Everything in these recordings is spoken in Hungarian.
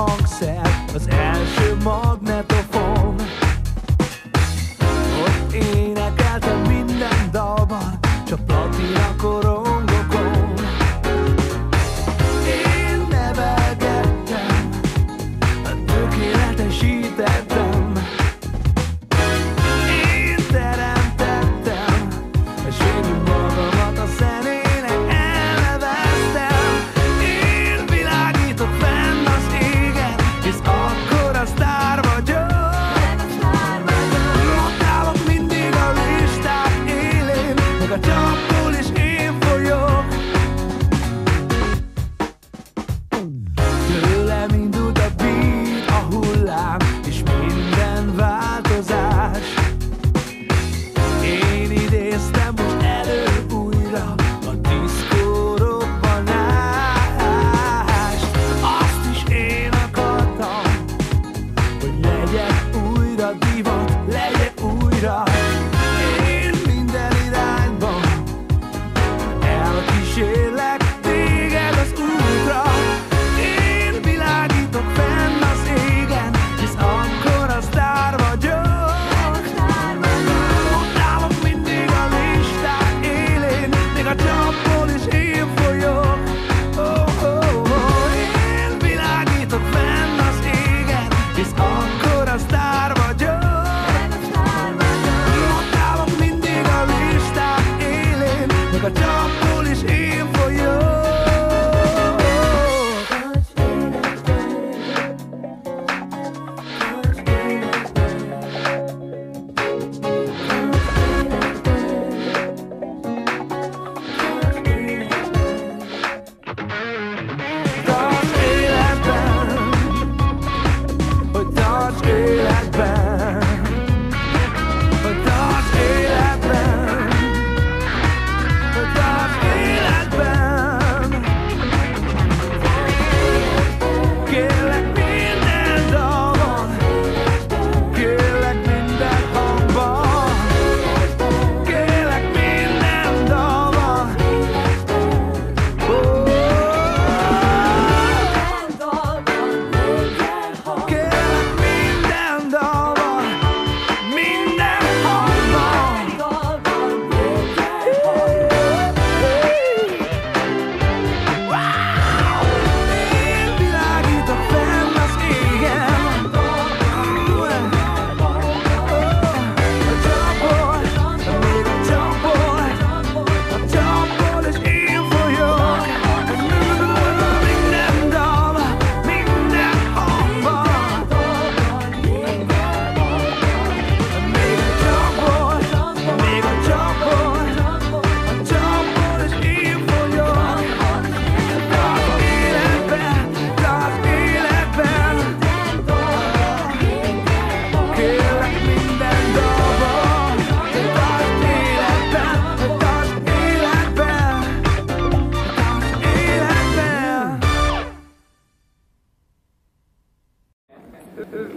hangszer, az első magnetofon. Ott énekeltem minden dalban, csak platina korongokon.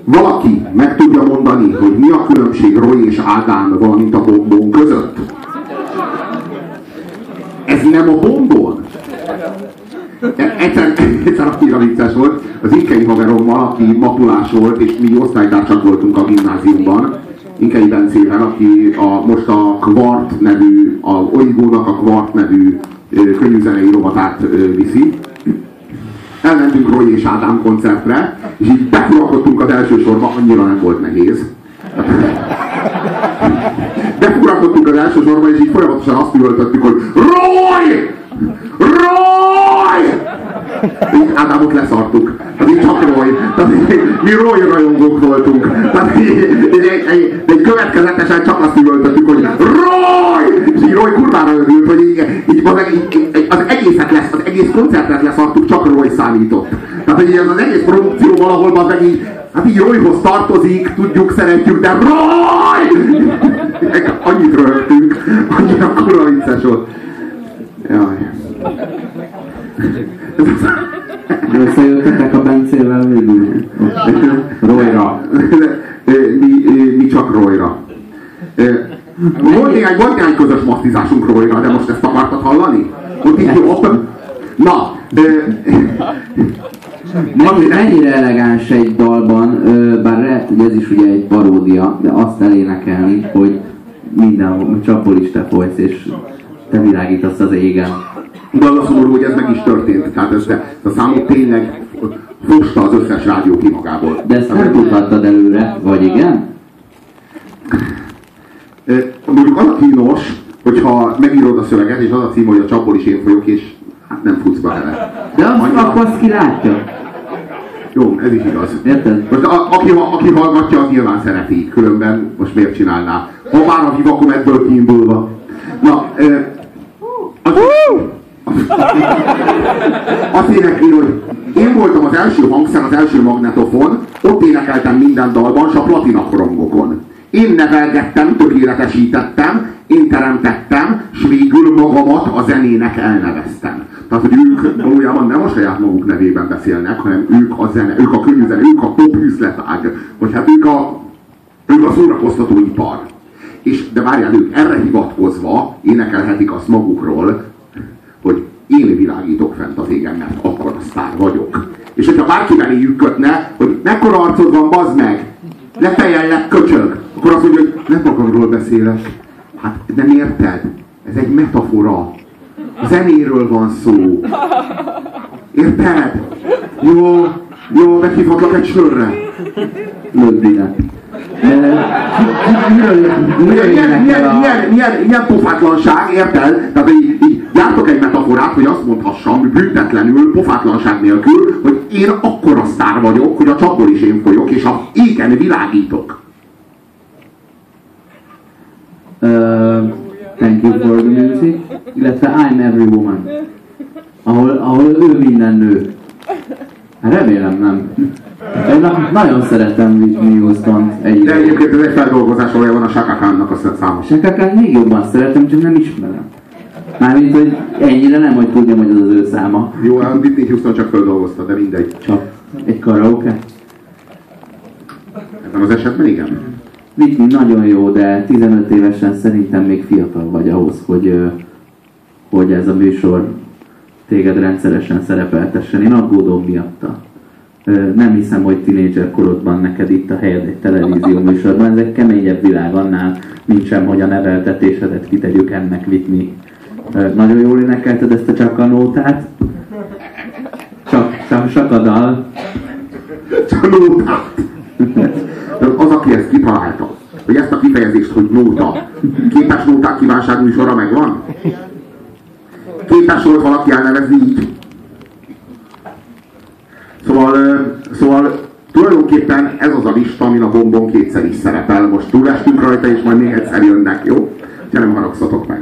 Valaki meg tudja mondani, hogy mi a különbség Roy és Ádám, valamint a bombon között? Ez nem a bombon? Egyszer, egyszer annyira vicces volt, az Inkei haverommal, aki mapulás volt, és mi osztálytársak voltunk a gimnáziumban, Inkei Bencével, aki a, most a Kvart nevű, a Oigónak a Kvart nevű könyvzenei rovatát viszi. Elmentünk Roy és Ádám koncertre, és így befurakodtunk az első sorba, annyira nem volt nehéz. Befurakodtunk az első sorba, és így folyamatosan azt üvöltöttük, hogy Roy! Roy! Így Ádámot leszartuk. Így csak Roy. Mi Roy rajongók voltunk. Tehát így, így, így következetesen csak azt üvöltöttük, hogy Roy! És így Roy kurvára örült, hogy így, így, így, az egészet lesz, az egész koncertet leszartuk, csak Roy számított. Tehát, hogy az, az egész produkció valahol az meg így, hát így Royhoz tartozik, tudjuk, szeretjük, de Roy! Annyit röhögtünk, annyira kurva vicces volt. Jaj. Összejöttetek a Bencével végül? Royra. mi, mi csak Royra. Volt néhány, volt néhány közös masztizásunk Royra, de most ezt akartad hallani? Ott így jobb. Na, ö, Mennyi, mennyire elegáns egy dalban, bár lehet, hogy ez is ugye egy paródia, de azt elénekelni, hogy mindenhol csapol is te folysz, és te világítasz az égen. De az a szomorú, hogy ez meg is történt. Tehát ez, ez a számot tényleg fosta az összes rádió ki magából. De ezt nem tudhattad előre, vagy igen? Mondjuk az a kínos, hogyha megírod a szöveget, és az a cím, hogy a csapol is én folyok, és hát nem futsz bele. De azt, Annyira- akkor azt ki látja. Jó, ez is igaz. Érted? Most a, aki, aki hallgatja, az nyilván szereti, különben most miért csinálná? Ha már a vivakom ebből kiindulva. Na, ö, az, azt énekli, hogy én voltam az első hangszer, az első magnetofon, ott énekeltem minden dalban, s a platina korongokon. Én nevelgettem, tökéletesítettem, én teremtettem, s végül magamat a zenének elneveztem. Tehát, hogy ők valójában nem a saját maguk nevében beszélnek, hanem ők a zene, ők a könnyű zene, ők a pop üzletág, vagy hát ők a, ők a szórakoztató ipar. És, de várjál, ők erre hivatkozva énekelhetik azt magukról, hogy én világítok fent az égen, mert akkor a sztár vagyok. És hogyha bárki beléjük kötne, hogy mekkora arcod van, bazd meg, lefejellek, köcsög, akkor azt mondja, hogy nem magamról beszélek. Hát nem érted? Ez egy metafora. Zenéről van szó. Érted? Jó, jó, meghívhatlak egy sörre. Löbbinek. Milyen pofátlanság, érted? Tehát így, így jártok egy metaforát, hogy azt mondhassam büntetlenül, pofátlanság nélkül, hogy én akkora sztár vagyok, hogy a csapból is én folyok, és a égen világítok. Uh, thank you for the music, illetve I'm every woman. Ahol, ahol ő minden nő. Hát remélem nem. Én na- nagyon szeretem Whitney Houston De egyébként. egyébként ez egy feldolgozás valójában a Shaka Khan-nak a száma. Sekakán még jobban szeretem, csak nem ismerem. Mármint, hogy ennyire nem, hogy tudjam, hogy az az ő száma. Jó, a Whitney Houston csak feldolgozta, de mindegy. Csak egy karaoke. Ebben az esetben igen. Whitney nagyon jó, de 15 évesen szerintem még fiatal vagy ahhoz, hogy, hogy ez a műsor téged rendszeresen szerepeltessen. Én aggódom miatta. Nem hiszem, hogy tinédzser korodban neked itt a helyed egy televízió műsorban. Ez egy keményebb világ annál, mint sem, hogy a neveltetésedet kitegyük ennek. Ö, Nagyon jól énekelted ezt a csak a nótát. Csak, csak, csak a dal. Csak nótát. Az, aki ezt kitalálta, hogy ezt a kifejezést, hogy nóta, képes nóták kívánság műsora megvan? Képes volt valaki elnevezni így? Szóval tulajdonképpen ez az a lista, amin a gombon kétszer is szerepel. Most túlestünk rajta, és majd még egyszer jönnek, jó? Ja nem haragszatok meg.